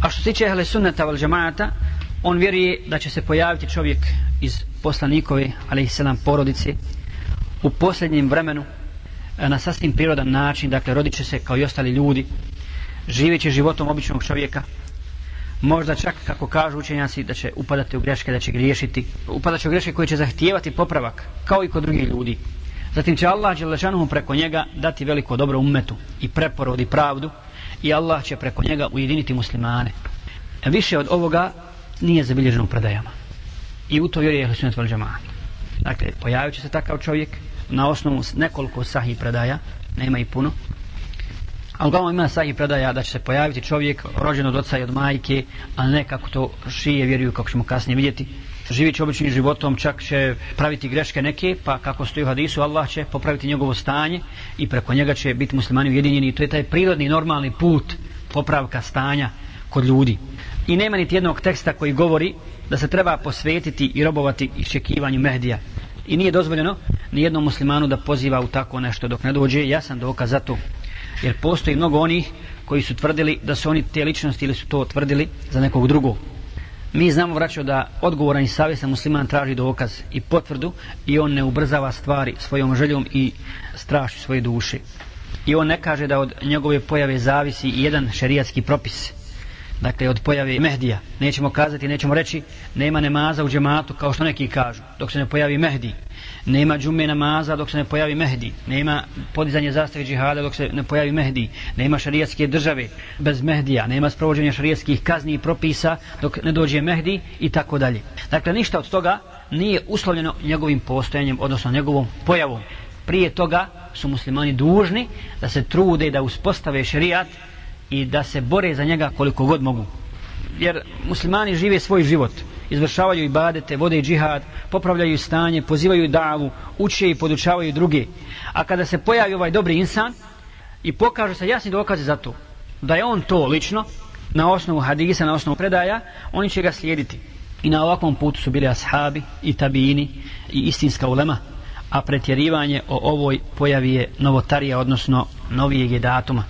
A što se tiče ehle sunnata val džamaata, on vjeruje da će se pojaviti čovjek iz poslanikove, ali i sedam porodice, u posljednjem vremenu, e, na sasvim prirodan način, dakle, rodit će se kao i ostali ljudi, živeći životom običnog čovjeka, možda čak, kako kažu učenjaci, da će upadati u greške, da će griješiti, upadat će u greške koje će zahtijevati popravak, kao i kod drugih ljudi. Zatim će Allah Đelešanuhu preko njega dati veliko dobro umetu i preporod i pravdu i Allah će preko njega ujediniti muslimane. Više od ovoga nije zabilježeno u predajama. I u to vjeruje je Hlisunet vel Dakle, pojavit će se takav čovjek na osnovu nekoliko sahih predaja, nema i puno, A uglavnom ima sahih predaja da će se pojaviti čovjek rođen od oca i od majke, a ne kako to šije vjeruju, kako ćemo kasnije vidjeti. Živit običnim životom, čak će praviti greške neke, pa kako stoji u hadisu, Allah će popraviti njegovo stanje i preko njega će biti muslimani ujedinjeni. I to je taj prirodni, normalni put popravka stanja kod ljudi. I nema niti jednog teksta koji govori da se treba posvetiti i robovati iščekivanju Mehdija. I nije dozvoljeno ni jednom muslimanu da poziva u tako nešto dok ne dođe. Ja sam dokaz za to jer postoji mnogo onih koji su tvrdili da su oni te ličnosti ili su to tvrdili za nekog drugog. Mi znamo vraćao da odgovoran i savjesan musliman traži dokaz i potvrdu i on ne ubrzava stvari svojom željom i strašću svoje duše. I on ne kaže da od njegove pojave zavisi jedan šerijatski propis dakle od pojave Mehdija. Nećemo kazati, nećemo reći nema namaza u džematu kao što neki kažu dok se ne pojavi Mehdi. Nema džume namaza dok se ne pojavi Mehdi. Nema podizanje zastave džihada dok se ne pojavi Mehdi. Nema šarijatske države bez Mehdija. Nema sprovođenja šarijatskih kazni i propisa dok ne dođe Mehdi i tako dalje. Dakle ništa od toga nije uslovljeno njegovim postojanjem odnosno njegovom pojavom. Prije toga su muslimani dužni da se trude da uspostave šarijat i da se bore za njega koliko god mogu. Jer muslimani žive svoj život, izvršavaju ibadete, vode i džihad, popravljaju stanje, pozivaju davu, uče i podučavaju druge. A kada se pojavi ovaj dobri insan i pokaže se jasni dokaze za to, da je on to lično, na osnovu hadisa, na osnovu predaja, oni će ga slijediti. I na ovakvom putu su bili ashabi i tabini i istinska ulema, a pretjerivanje o ovoj pojavi je novotarija, odnosno novijeg je datuma.